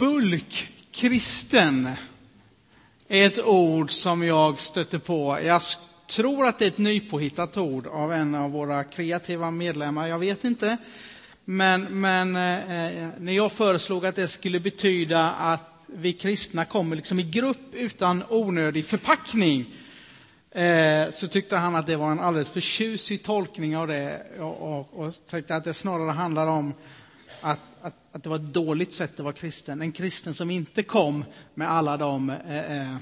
Bulkkristen är ett ord som jag stötte på. Jag tror att det är ett nypåhittat ord av en av våra kreativa medlemmar. Jag vet inte. Men, men eh, när jag föreslog att det skulle betyda att vi kristna kommer liksom i grupp utan onödig förpackning eh, så tyckte han att det var en alldeles för tjusig tolkning av det och, och, och tyckte att det snarare handlar om att, att, att, det var ett dåligt sätt att vara kristen. En kristen som inte kom med alla de eh, eh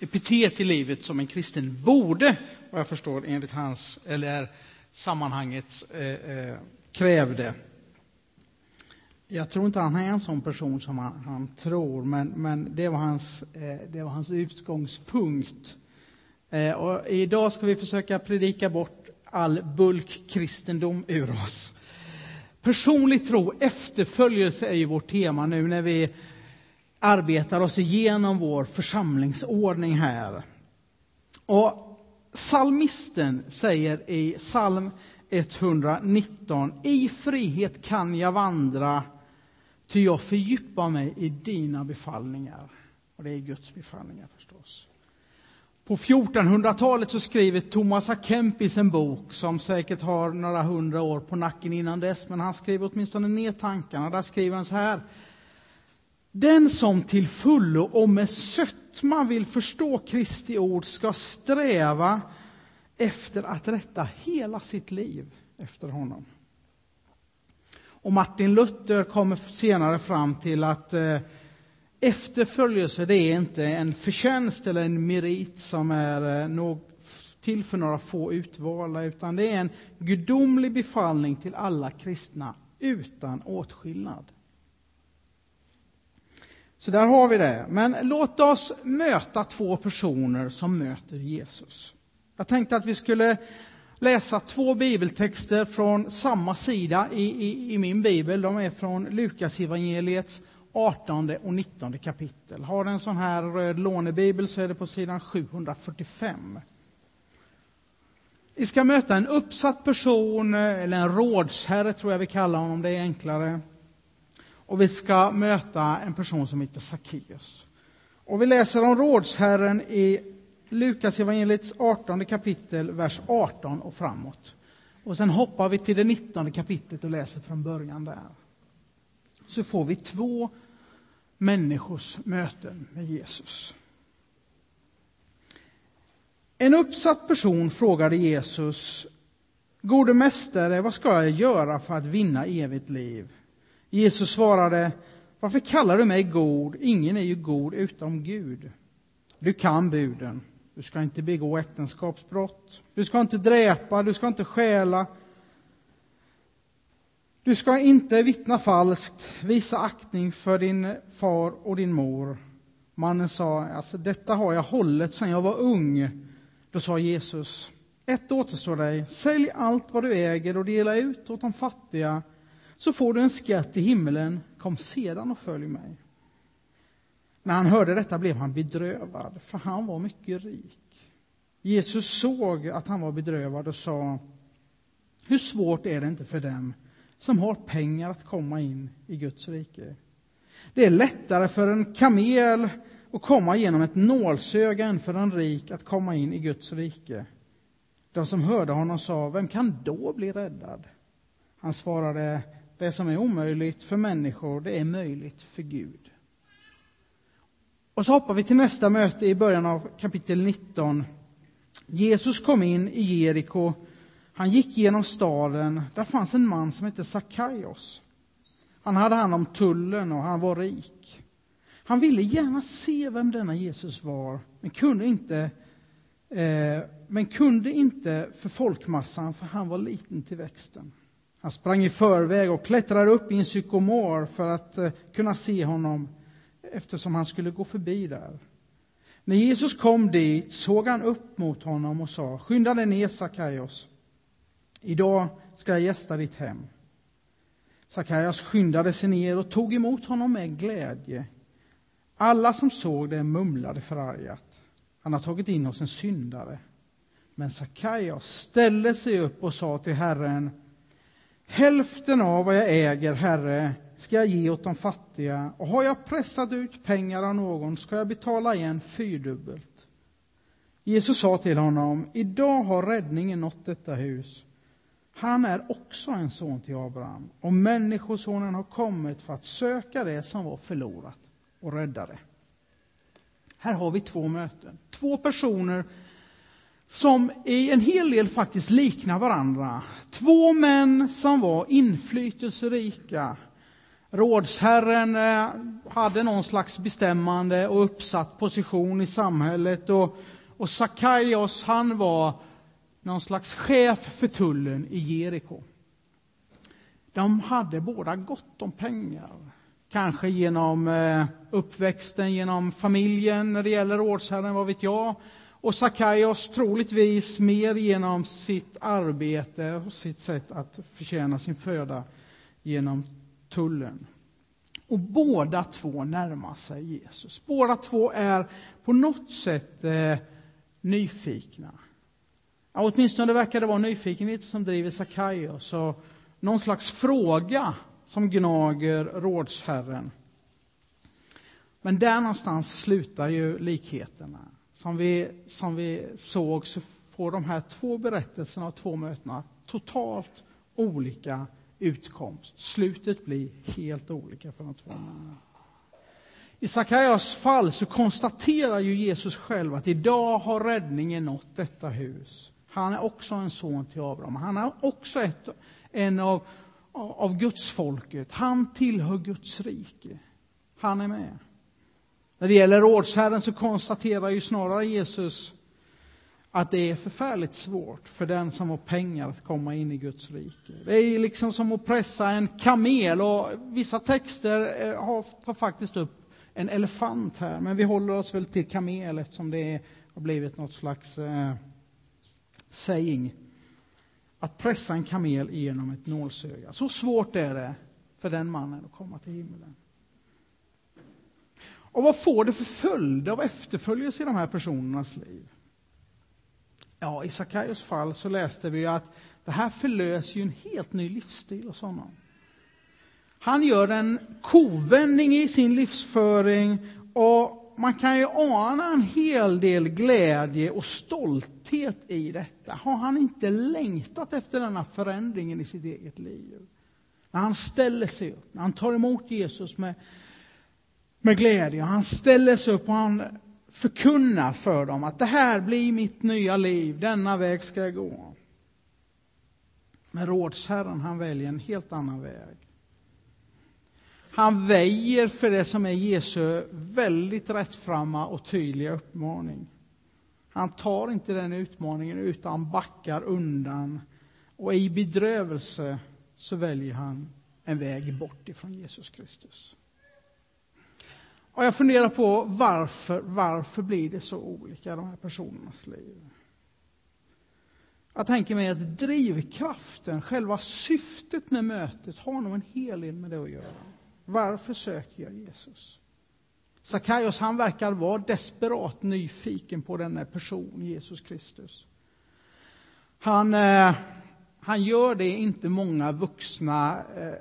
epitet i livet som en kristen borde, vad jag förstår, enligt hans, eller sammanhanget eh, eh, krävde. Jag tror inte han är en sån person som han, han tror, men, men det, var hans, eh, det var hans utgångspunkt. Eh, och idag ska vi försöka predika bort all bulkkristendom ur oss. Personlig tro, efterföljelse är ju vårt tema nu när vi arbetar oss igenom vår församlingsordning här. Och Salmisten säger i psalm 119, i frihet kan jag vandra, ty jag fördjupar mig i dina befallningar. Och det är Guds befallningar förstås. På 1400-talet så skriver Thomas A. Kempis en bok som säkert har några hundra år på nacken innan dess, men han skriver åtminstone ner tankarna. Där skriver han så här. Den som till fullo och med sötma vill förstå Kristi ord ska sträva efter att rätta hela sitt liv efter honom. Och Martin Luther kommer senare fram till att eh, efterföljelse det är inte en förtjänst eller en merit som är eh, till för några få utvalda, utan det är en gudomlig befallning till alla kristna utan åtskillnad. Så där har vi det. Men låt oss möta två personer som möter Jesus. Jag tänkte att vi skulle läsa två bibeltexter från samma sida i, i, i min bibel. De är från Lukas evangeliets 18 och 19 kapitel. Har du en sån här röd lånebibel så är det på sidan 745. Vi ska möta en uppsatt person, eh, eller en rådsherre tror jag vi kallar honom, det är enklare. Och vi ska möta en person som heter Sackeus. Och vi läser om rådsherren i Lukas evangeliets 18 kapitel, vers 18 och framåt. Och sen hoppar vi till det 19 kapitlet och läser från början där. Så får vi två människors möten med Jesus. En uppsatt person frågade Jesus, Gode mästare, vad ska jag göra för att vinna evigt liv? Jesus svarade, varför kallar du mig god? Ingen är ju god utom Gud. Du kan buden. Du ska inte begå äktenskapsbrott. Du ska inte dräpa, du ska inte stjäla. Du ska inte vittna falskt, visa aktning för din far och din mor. Mannen sa, alltså, detta har jag hållit sedan jag var ung. Då sa Jesus, ett återstår dig, sälj allt vad du äger och dela ut åt de fattiga, så får du en skatt i himmelen. Kom sedan och följ mig. När han hörde detta blev han bedrövad, för han var mycket rik. Jesus såg att han var bedrövad och sa, hur svårt är det inte för dem som har pengar att komma in i Guds rike? Det är lättare för en kamel att komma genom ett nålsöga än för en rik att komma in i Guds rike. De som hörde honom sa, vem kan då bli räddad? Han svarade, det som är omöjligt för människor, det är möjligt för Gud. Och så hoppar vi till nästa möte i början av kapitel 19. Jesus kom in i Jeriko. Han gick genom staden. Där fanns en man som hette Sackaios. Han hade hand om tullen och han var rik. Han ville gärna se vem denna Jesus var, men kunde inte, eh, men kunde inte för folkmassan, för han var liten till växten. Han sprang i förväg och klättrade upp i en sykomor för att eh, kunna se honom eftersom han skulle gå förbi där. När Jesus kom dit såg han upp mot honom och sa, skynda dig ner Sackaios. Idag ska jag gästa ditt hem. Sackaios skyndade sig ner och tog emot honom med glädje. Alla som såg det mumlade förargat. Han har tagit in oss en syndare. Men Sackaios ställde sig upp och sa till Herren, hälften av vad jag äger, Herre, ska jag ge åt de fattiga, och har jag pressat ut pengar av någon ska jag betala igen fyrdubbelt. Jesus sa till honom, idag har räddningen nått detta hus. Han är också en son till Abraham, och Människosonen har kommit för att söka det som var förlorat och rädda det. Här har vi två möten. Två personer som i en hel del faktiskt liknar varandra. Två män som var inflytelserika. Rådsherren eh, hade någon slags bestämmande och uppsatt position i samhället. Och, och Sakaios, han var någon slags chef för tullen i Jeriko. De hade båda gott om pengar. Kanske genom eh, uppväxten, genom familjen när det gäller rådsherren, vad vet jag. Och Sakaios troligtvis mer genom sitt arbete och sitt sätt att förtjäna sin föda genom tullen. Och båda två närmar sig Jesus. Båda två är på något sätt eh, nyfikna. Ja, åtminstone verkar det vara nyfikenhet som driver Sakaios och någon slags fråga som gnager rådsherren. Men där någonstans slutar ju likheterna. Som vi, som vi såg så får de här två berättelserna och två mötena totalt olika utkomst. Slutet blir helt olika för de två männen. I Sakaios fall så konstaterar ju Jesus själv att idag har räddningen nått detta hus. Han är också en son till Abraham. Han är också ett, en av, av Guds folket. Han tillhör Guds rike. Han är med. När det gäller rådsherren så konstaterar ju snarare Jesus att det är förfärligt svårt för den som har pengar att komma in i Guds rike. Det är liksom som att pressa en kamel och vissa texter eh, har, tar faktiskt upp en elefant här, men vi håller oss väl till kamel eftersom det har blivit något slags eh, saying. Att pressa en kamel genom ett nålsöga. Så svårt är det för den mannen att komma till himlen. Och vad får det för följder av efterföljelse i de här personernas liv? Ja, i Sakaios fall så läste vi att det här förlöser ju en helt ny livsstil hos honom. Han gör en kovändning i sin livsföring och man kan ju ana en hel del glädje och stolthet i detta. Har han inte längtat efter denna förändringen i sitt eget liv? När han ställer sig upp, när han tar emot Jesus med, med glädje, han ställer sig upp och han förkunnar för dem att det här blir mitt nya liv, denna väg ska jag gå. Men rådsherren han väljer en helt annan väg. Han väjer för det som är Jesu väldigt rättframma och tydliga uppmaning. Han tar inte den utmaningen utan backar undan. Och i bedrövelse så väljer han en väg bort ifrån Jesus Kristus. Och jag funderar på varför, varför blir det så olika i de här personernas liv? Jag tänker mig att drivkraften, själva syftet med mötet, har nog en hel del med det att göra. Varför söker jag Jesus? Sakaios han verkar vara desperat nyfiken på denna person, Jesus Kristus. Han, eh, han gör det inte många vuxna eh,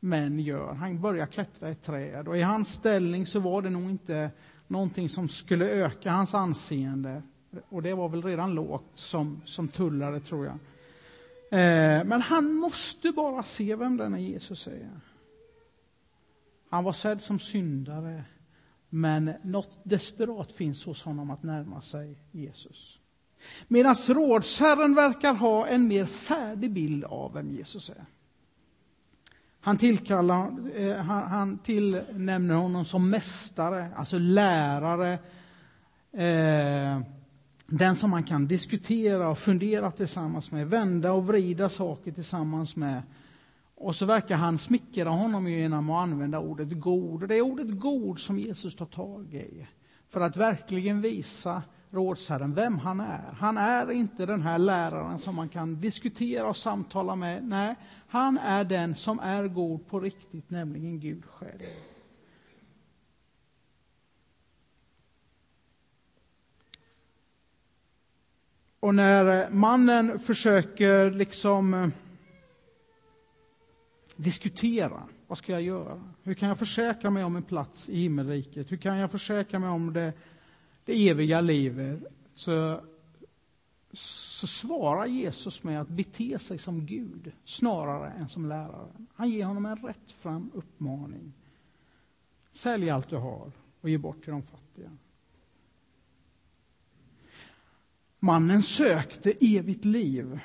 män gör. Han börjar klättra i träd och i hans ställning så var det nog inte någonting som skulle öka hans anseende. Och det var väl redan lågt som, som tullare, tror jag. Eh, men han måste bara se vem denna Jesus är. Han var sedd som syndare, men något desperat finns hos honom att närma sig Jesus. Medan rådsherren verkar ha en mer färdig bild av vem Jesus är. Han, tillkallar, eh, han, han tillnämner honom som mästare, alltså lärare. Eh, den som man kan diskutera och fundera tillsammans med, vända och vrida saker tillsammans med. Och så verkar han smickra honom genom att använda ordet god. det är ordet god som Jesus tar tag i. För att verkligen visa rådsherren vem han är. Han är inte den här läraren som man kan diskutera och samtala med. Nej, han är den som är god på riktigt, nämligen Gud själv. Och när mannen försöker liksom diskutera Vad ska jag göra? Hur kan jag försäkra mig om en plats i himmelriket? Hur kan jag försäkra mig om det, det eviga livet? Så, så svarar Jesus med att bete sig som Gud snarare än som lärare. Han ger honom en rättfram uppmaning. Sälj allt du har och ge bort till de fattiga. Mannen sökte evigt liv.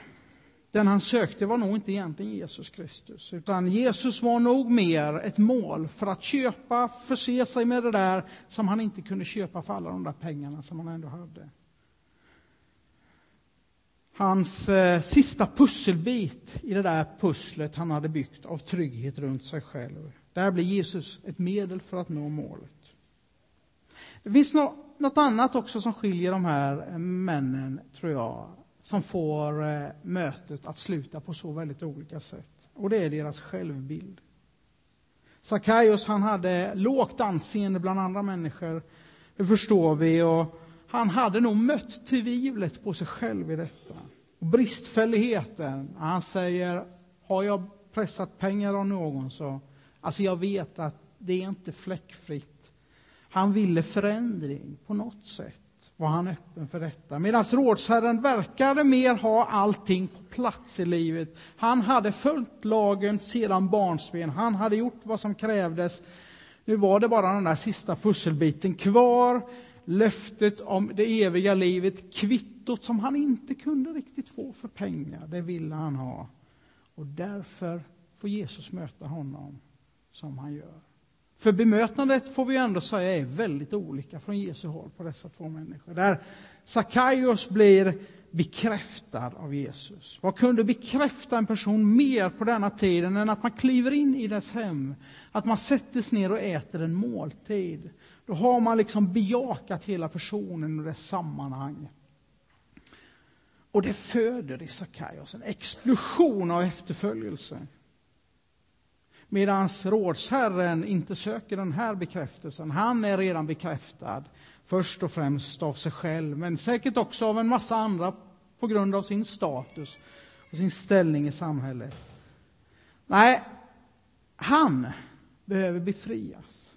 Den han sökte var nog inte egentligen Jesus Kristus, utan Jesus var nog mer ett mål för att köpa, förse sig med det där som han inte kunde köpa för alla de där pengarna som han ändå hade. Hans eh, sista pusselbit i det där pusslet han hade byggt av trygghet runt sig själv. Där blir Jesus ett medel för att nå målet. Det finns något annat också som skiljer de här eh, männen, tror jag, som får eh, mötet att sluta på så väldigt olika sätt. Och det är deras självbild. Sackaios han hade lågt anseende bland andra människor, det förstår vi. Och han hade nog mött tvivlet på sig själv i detta. Och bristfälligheten. Han säger, har jag pressat pengar av någon så, alltså jag vet att det är inte fläckfritt. Han ville förändring på något sätt var han öppen för detta. Medan rådsherren verkade mer ha allting på plats i livet. Han hade följt lagen sedan barnsben. Han hade gjort vad som krävdes. Nu var det bara den där sista pusselbiten kvar. Löftet om det eviga livet, kvittot som han inte kunde riktigt få för pengar, det ville han ha. Och därför får Jesus möta honom som han gör. För bemötandet får vi ändå säga är väldigt olika från Jesu håll på dessa två människor. Där Sackaios blir bekräftad av Jesus. Vad kunde bekräfta en person mer på denna tiden än att man kliver in i dess hem, att man sätter sig ner och äter en måltid. Då har man liksom bejakat hela personen och dess sammanhang. Och det föder i Sackaios en explosion av efterföljelse. Medan rådsherren inte söker den här bekräftelsen. Han är redan bekräftad, först och främst av sig själv, men säkert också av en massa andra på grund av sin status och sin ställning i samhället. Nej, han behöver befrias.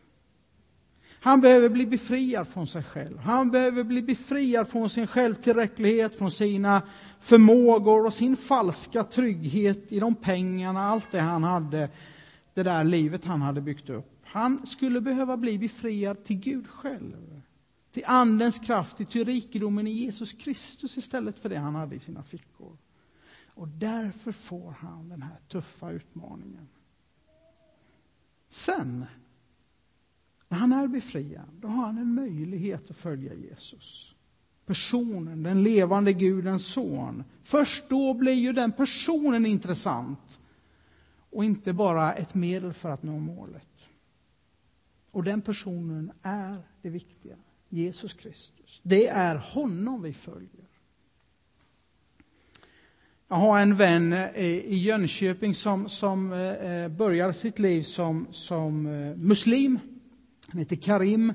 Han behöver bli befriad från sig själv. Han behöver bli befriad från sin självtillräcklighet, från sina förmågor och sin falska trygghet i de pengarna, allt det han hade det där livet han hade byggt upp. Han skulle behöva bli befriad till Gud själv. Till Andens kraft, till rikedomen i Jesus Kristus istället för det han hade i sina fickor. Och därför får han den här tuffa utmaningen. Sen, när han är befriad, då har han en möjlighet att följa Jesus. Personen, den levande Gudens son. Först då blir ju den personen intressant och inte bara ett medel för att nå målet. Och den personen är det viktiga, Jesus Kristus. Det är honom vi följer. Jag har en vän eh, i Jönköping som, som eh, eh, började sitt liv som, som muslim. Han heter Karim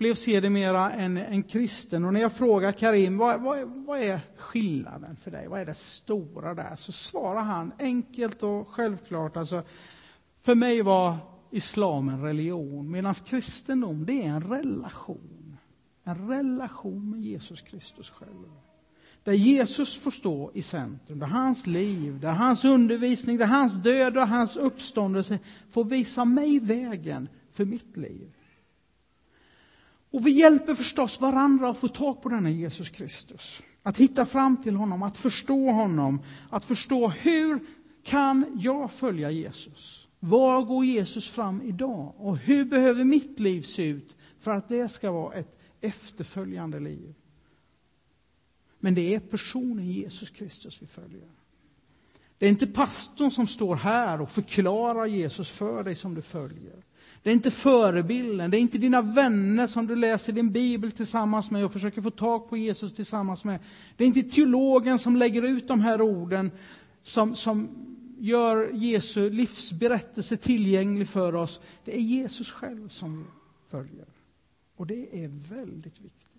blev sedermera en, en kristen. Och när jag frågar Karim, vad, vad, vad, är skillnaden för dig? Vad är det stora där? Så svarar han enkelt och självklart. Alltså, för mig var islam en religion, medan kristendom det är en relation. En relation med Jesus Kristus själv. Där Jesus får stå i centrum, där hans liv, där hans undervisning, där hans död och hans uppståndelse får visa mig vägen för mitt liv. Och vi hjälper förstås varandra att få tag på denna Jesus Kristus. Att hitta fram till honom, att förstå honom, att förstå hur kan jag följa Jesus? Var går Jesus fram idag? Och hur behöver mitt liv se ut för att det ska vara ett efterföljande liv? Men det är personen Jesus Kristus vi följer. Det är inte pastorn som står här och förklarar Jesus för dig som du följer. Det är inte förebilden, det är inte dina vänner som du läser din bibel tillsammans med och försöker få tag på Jesus tillsammans med. Det är inte teologen som lägger ut de här orden som, som gör Jesu livsberättelse tillgänglig för oss. Det är Jesus själv som vi följer. Och det är väldigt viktigt.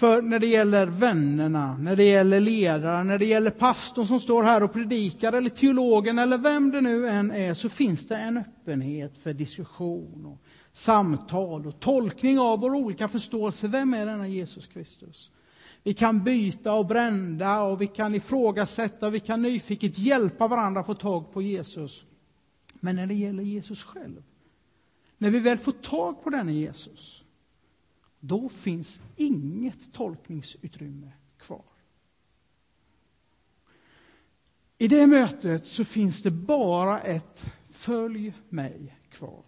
För när det gäller vännerna, när det gäller ledaren, när det gäller pastorn som står här och predikar, eller teologen, eller vem det nu än är, så finns det en öppenhet för diskussion och samtal och tolkning av vår olika förståelse. Vem är denna Jesus Kristus? Vi kan byta och brända och vi kan ifrågasätta och vi kan nyfiket hjälpa varandra att få tag på Jesus. Men när det gäller Jesus själv, när vi väl får tag på denne Jesus, då finns inget tolkningsutrymme kvar. I det mötet så finns det bara ett följ mig kvar.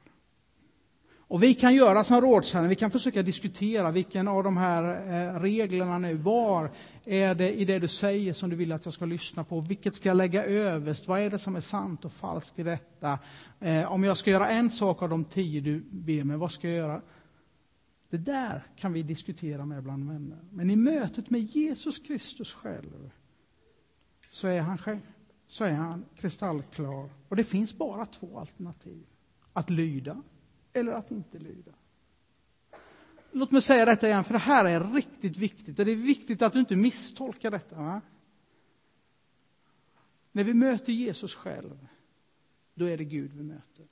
Och vi kan göra som rådsherren, vi kan försöka diskutera vilken av de här eh, reglerna nu, var är det i det du säger som du vill att jag ska lyssna på? Vilket ska jag lägga överst? Vad är det som är sant och falskt i detta? Eh, om jag ska göra en sak av de tio du ber mig, vad ska jag göra? Det där kan vi diskutera med bland vänner. Men i mötet med Jesus Kristus själv så är han, så är han kristallklar. Och det finns bara två alternativ. Att lyda eller att inte lyda. Låt mig säga detta igen, för det här är riktigt viktigt. Och det är viktigt att du inte misstolkar detta. Va? När vi möter Jesus själv, då är det Gud vi möter.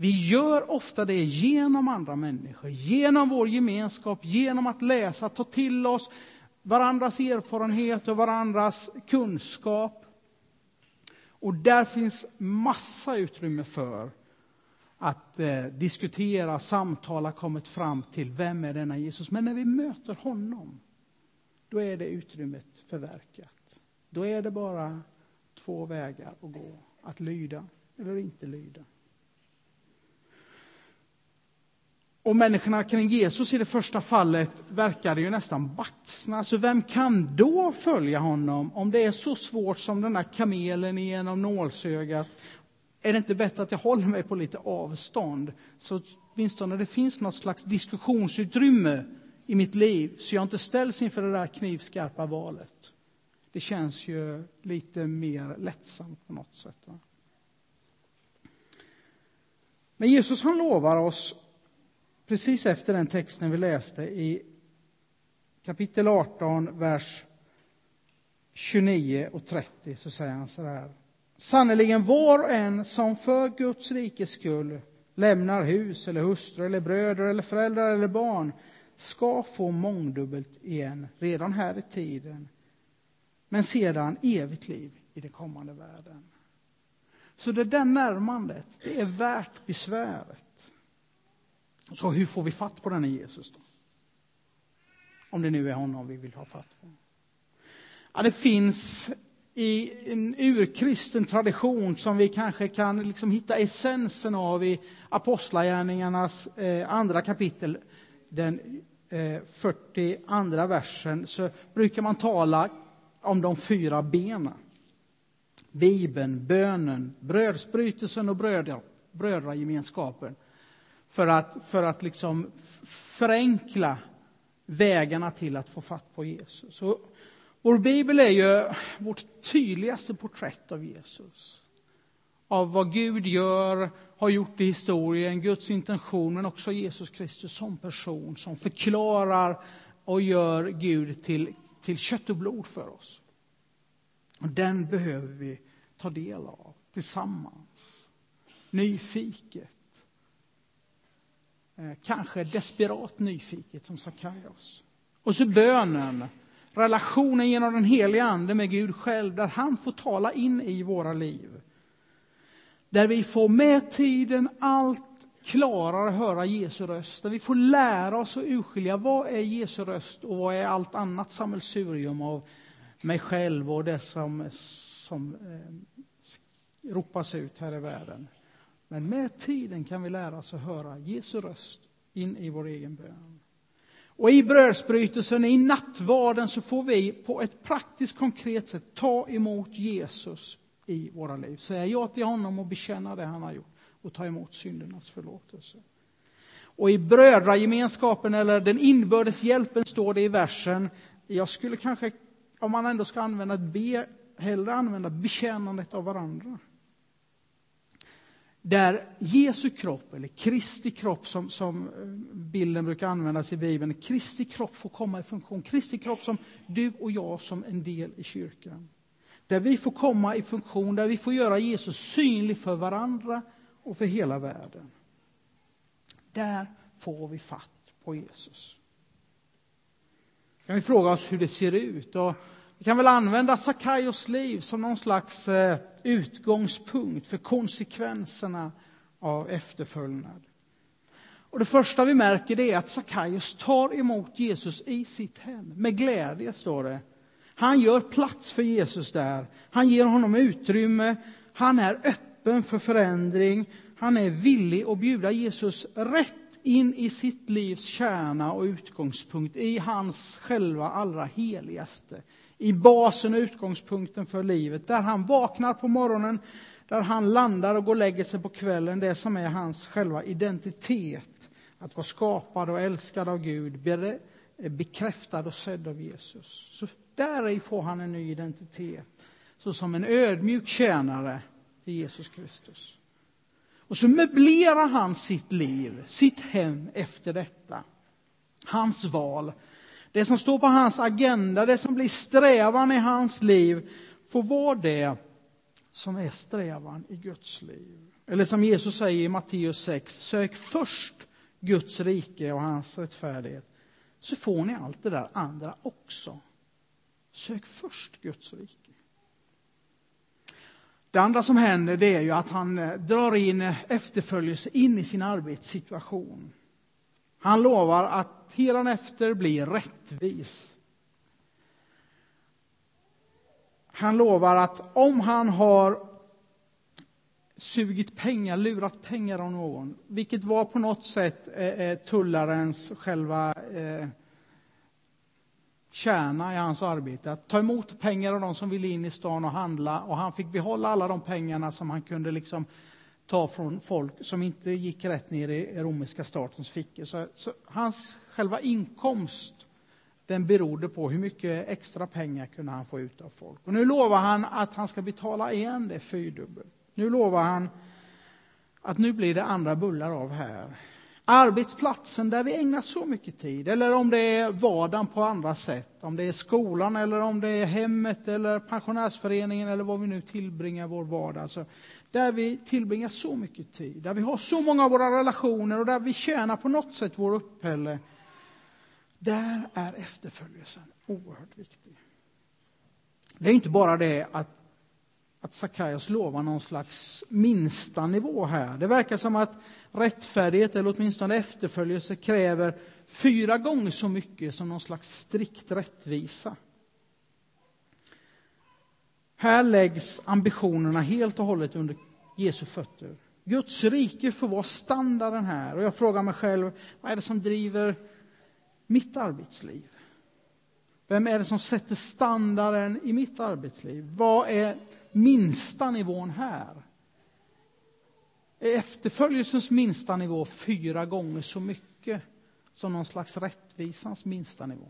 Vi gör ofta det genom andra människor, genom vår gemenskap, genom att läsa, ta till oss varandras erfarenhet och varandras kunskap. Och där finns massa utrymme för att eh, diskutera, samtala, kommit fram till vem är denna Jesus. Men när vi möter honom, då är det utrymmet förverkat. Då är det bara två vägar att gå, att lyda eller inte lyda. Och människorna kring Jesus i det första fallet verkade ju nästan baxna. Så vem kan då följa honom om det är så svårt som den där kamelen genom nålsögat är det inte bättre att jag håller mig på lite avstånd? Så åtminstone det finns något slags diskussionsutrymme i mitt liv, så jag inte ställs inför det där knivskarpa valet. Det känns ju lite mer lättsamt på något sätt. Va? Men Jesus han lovar oss, precis efter den texten vi läste i kapitel 18, vers 29 och 30, så säger han så här. Sannerligen var och en som för Guds rikes skull lämnar hus eller hustru eller bröder eller föräldrar eller barn ska få mångdubbelt igen redan här i tiden, men sedan evigt liv i den kommande världen. Så det där närmandet, det är värt besväret. Så hur får vi fatt på denne Jesus då? Om det nu är honom vi vill ha fatt på. Ja, det finns i en urkristen tradition som vi kanske kan liksom hitta essensen av i Apostlagärningarnas eh, andra kapitel, den eh, 42 versen, så brukar man tala om de fyra benen. Bibeln, bönen, brödsbrytelsen och brödra, brödragemenskapen. För att, för att liksom förenkla vägarna till att få fatt på Jesus. Och vår bibel är ju vårt tydligaste porträtt av Jesus. Av vad Gud gör, har gjort i historien, Guds intention, men också Jesus Kristus som person som förklarar och gör Gud till, till kött och blod för oss. Och den behöver vi ta del av tillsammans. Nyfiket. Eh, kanske desperat nyfiket som Sackaios. Och så bönen relationen genom den heliga Ande med Gud själv, där han får tala in i våra liv. Där vi får med tiden allt klarare höra Jesu röst, där vi får lära oss att urskilja vad är Jesu röst och vad är allt annat sammelsurium av mig själv och det som, som eh, ropas ut här i världen. Men med tiden kan vi lära oss att höra Jesu röst in i vår egen bön. Och i brödsbrytelsen, i nattvarden, så får vi på ett praktiskt konkret sätt ta emot Jesus i våra liv. Säga ja till honom och bekänna det han har gjort och ta emot syndernas förlåtelse. Och i brödragemenskapen, eller den inbördes hjälpen, står det i versen, jag skulle kanske, om man ändå ska använda ett be, hellre använda bekännandet av varandra. Där Jesu kropp, eller Kristi kropp som, som eh, bilden brukar användas i Bibeln. Kristi kropp får komma i funktion. Kristi kropp som du och jag som en del i kyrkan. Där vi får komma i funktion, där vi får göra Jesus synlig för varandra och för hela världen. Där får vi fatt på Jesus. kan vi fråga oss hur det ser ut. Och vi kan väl använda Sakaios liv som någon slags eh, utgångspunkt för konsekvenserna av efterföljnad. Och det första vi märker är att Sakaios tar emot Jesus i sitt hem. Med glädje, står det. Han gör plats för Jesus där. Han ger honom utrymme. Han är öppen för förändring. Han är villig att bjuda Jesus rätt in i sitt livs kärna och utgångspunkt, i hans själva allra heligaste. I basen och utgångspunkten för livet, där han vaknar på morgonen, där han landar och går och lägger sig på kvällen, det som är hans själva identitet. Att vara skapad och älskad av Gud, bekräftad och sedd av Jesus. Så där får han en ny identitet, såsom en ödmjuk tjänare till Jesus Kristus. Och så möblerar han sitt liv, sitt hem efter detta. Hans val. Det som står på hans agenda, det som blir strävan i hans liv, får vara det som är strävan i Guds liv. Eller som Jesus säger i Matteus 6, sök först Guds rike och hans rättfärdighet, så får ni allt det där andra också. Sök först Guds rike. Det andra som händer det är ju att han eh, drar in eh, efterföljelse in i sin arbetssituation. Han lovar att efter bli rättvis. Han lovar att om han har sugit pengar, lurat pengar av någon, vilket var på något sätt eh, tullarens själva tjäna kärna i hans arbete. Att ta emot pengar av de som ville in i stan och handla och han fick behålla alla de pengarna som han kunde liksom ta från folk som inte gick rätt ner i romerska statens fickor. Så, så hans själva inkomst den berodde på hur mycket extra pengar kunde han få ut av folk. Och nu lovar han att han ska betala igen det fyrdubbelt. Nu lovar han att nu blir det andra bullar av här. Arbetsplatsen där vi ägnar så mycket tid, eller om det är vardagen på andra sätt, om det är skolan eller om det är hemmet eller pensionärsföreningen eller vad vi nu tillbringar vår vardag. Alltså, där vi tillbringar så mycket tid, där vi har så många av våra relationer och där vi tjänar på något sätt vår uppehälle. Där är efterföljelsen oerhört viktig. Det är inte bara det att att Sackaios lovar någon slags minsta nivå här. Det verkar som att rättfärdighet, eller åtminstone efterföljelse, kräver fyra gånger så mycket som någon slags strikt rättvisa. Här läggs ambitionerna helt och hållet under Jesu fötter. Guds rike får vara standarden här. Och jag frågar mig själv, vad är det som driver mitt arbetsliv? Vem är det som sätter standarden i mitt arbetsliv? Vad är minsta nivån här? Är efterföljelsens minsta nivå fyra gånger så mycket som någon slags rättvisans minsta nivå?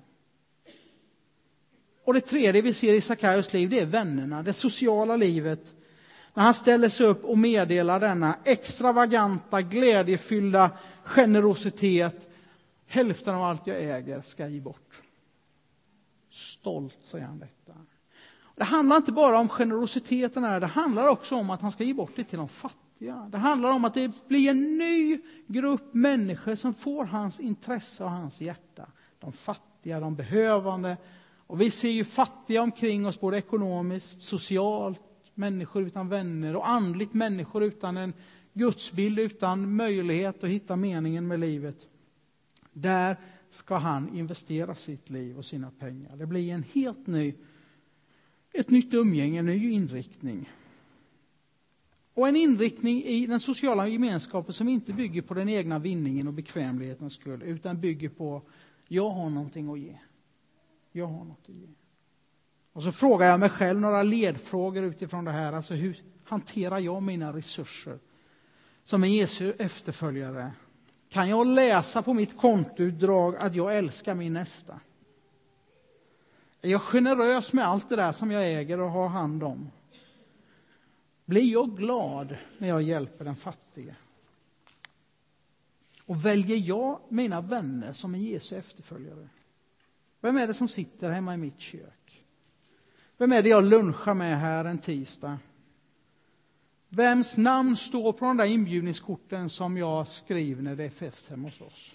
Och det tredje vi ser i Sackaios liv, det är vännerna, det sociala livet. När han ställer sig upp och meddelar denna extravaganta, glädjefyllda generositet. Hälften av allt jag äger ska jag ge bort. Stolt säger han detta. Det handlar inte bara om generositeten här, det handlar också om att han ska ge bort det till de fattiga. Det handlar om att det blir en ny grupp människor som får hans intresse och hans hjärta. De fattiga, de behövande. Och vi ser ju fattiga omkring oss både ekonomiskt, socialt, människor utan vänner och andligt människor utan en gudsbild, utan möjlighet att hitta meningen med livet. Där ska han investera sitt liv och sina pengar. Det blir en helt ny ett nytt umgänge, en ny inriktning. Och en inriktning i den sociala gemenskapen som inte bygger på den egna vinningen och bekvämlighetens skull, utan bygger på jag har någonting att ge. Jag har något att ge. Och så frågar jag mig själv några ledfrågor utifrån det här. Alltså hur hanterar jag mina resurser som en Jesu efterföljare? Kan jag läsa på mitt kontoutdrag att jag älskar min nästa? Är jag generös med allt det där som jag äger och har hand om? Blir jag glad när jag hjälper den fattige? Och väljer jag mina vänner som en Jesu efterföljare? Vem är det som sitter hemma i mitt kök? Vem är det jag lunchar med här en tisdag? Vems namn står på de där inbjudningskorten som jag skriver när det är fest hemma hos oss?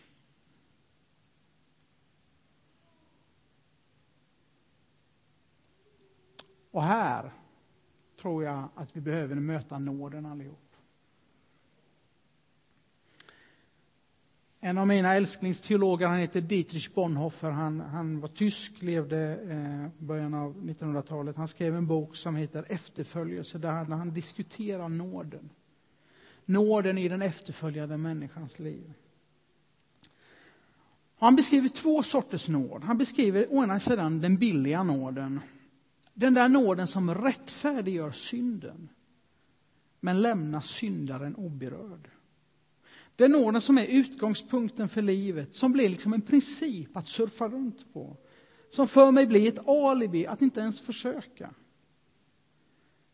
Och här tror jag att vi behöver möta nåden allihop. En av mina älsklingsteologer, han heter Dietrich Bonhoeffer, han, han var tysk, levde i eh, början av 1900-talet. Han skrev en bok som heter Efterföljelse, där han, han diskuterar nåden. Nåden i den efterföljande människans liv. Han beskriver två sorters nåd. Han beskriver å ena sidan den billiga nåden. Den där nåden som rättfärdiggör synden, men lämnar syndaren oberörd. Den nåden som är utgångspunkten för livet, som blir liksom en princip att surfa runt på. Som för mig blir ett alibi att inte ens försöka.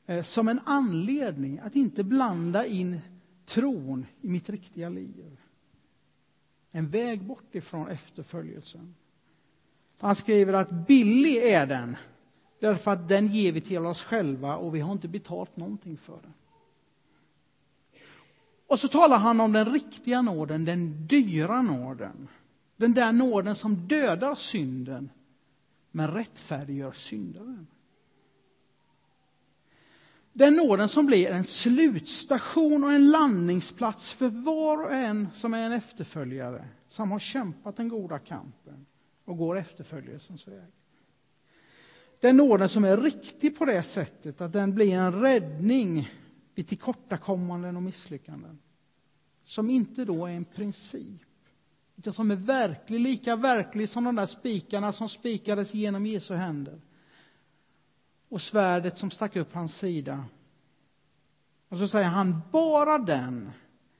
Eh, som en anledning att inte blanda in tron i mitt riktiga liv. En väg bort ifrån efterföljelsen. Han skriver att billig är den, därför att den ger vi till oss själva och vi har inte betalt någonting för den. Och så talar han om den riktiga nåden, den dyra nåden. Den där nåden som dödar synden, men rättfärdiggör syndaren. Den nåden som blir en slutstation och en landningsplats för var och en som är en efterföljare, som har kämpat den goda kampen och går efterföljelsens väg. Den nåden som är riktig på det sättet att den blir en räddning vid tillkortakommanden och misslyckanden. Som inte då är en princip, utan som är verklig, lika verklig som de där spikarna som spikades genom Jesu händer. Och svärdet som stack upp hans sida. Och så säger han, bara den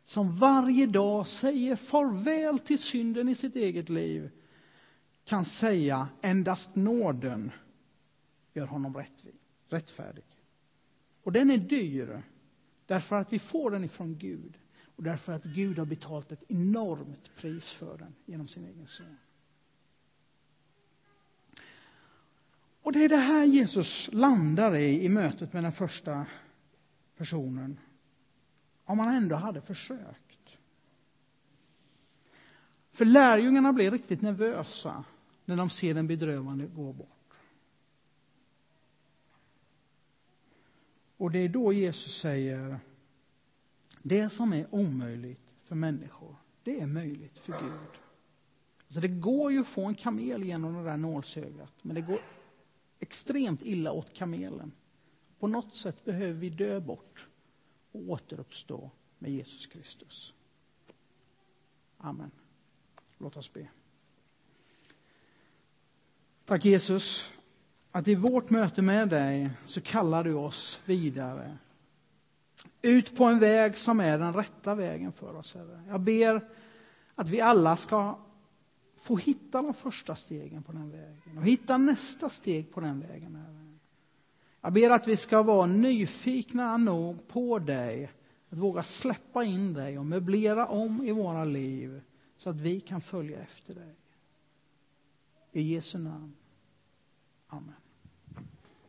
som varje dag säger farväl till synden i sitt eget liv kan säga endast nåden gör honom rättvis, rättfärdig. Och den är dyr, därför att vi får den ifrån Gud. Och därför att Gud har betalt ett enormt pris för den genom sin egen son. Och det är det här Jesus landar i, i mötet med den första personen. Om han ändå hade försökt. För lärjungarna blir riktigt nervösa när de ser den bedrövande gå bort. Och det är då Jesus säger det som är omöjligt för människor, det är möjligt för Gud. Alltså det går ju att få en kamel genom det där nålsögat, men det går extremt illa åt kamelen. På något sätt behöver vi dö bort och återuppstå med Jesus Kristus. Amen. Låt oss be. Tack Jesus att i vårt möte med dig så kallar du oss vidare. Ut på en väg som är den rätta vägen för oss, Herre. Jag ber att vi alla ska få hitta de första stegen på den vägen och hitta nästa steg på den vägen, Herre. Jag ber att vi ska vara nyfikna nog på dig, att våga släppa in dig och möblera om i våra liv så att vi kan följa efter dig. I Jesu namn. Amen.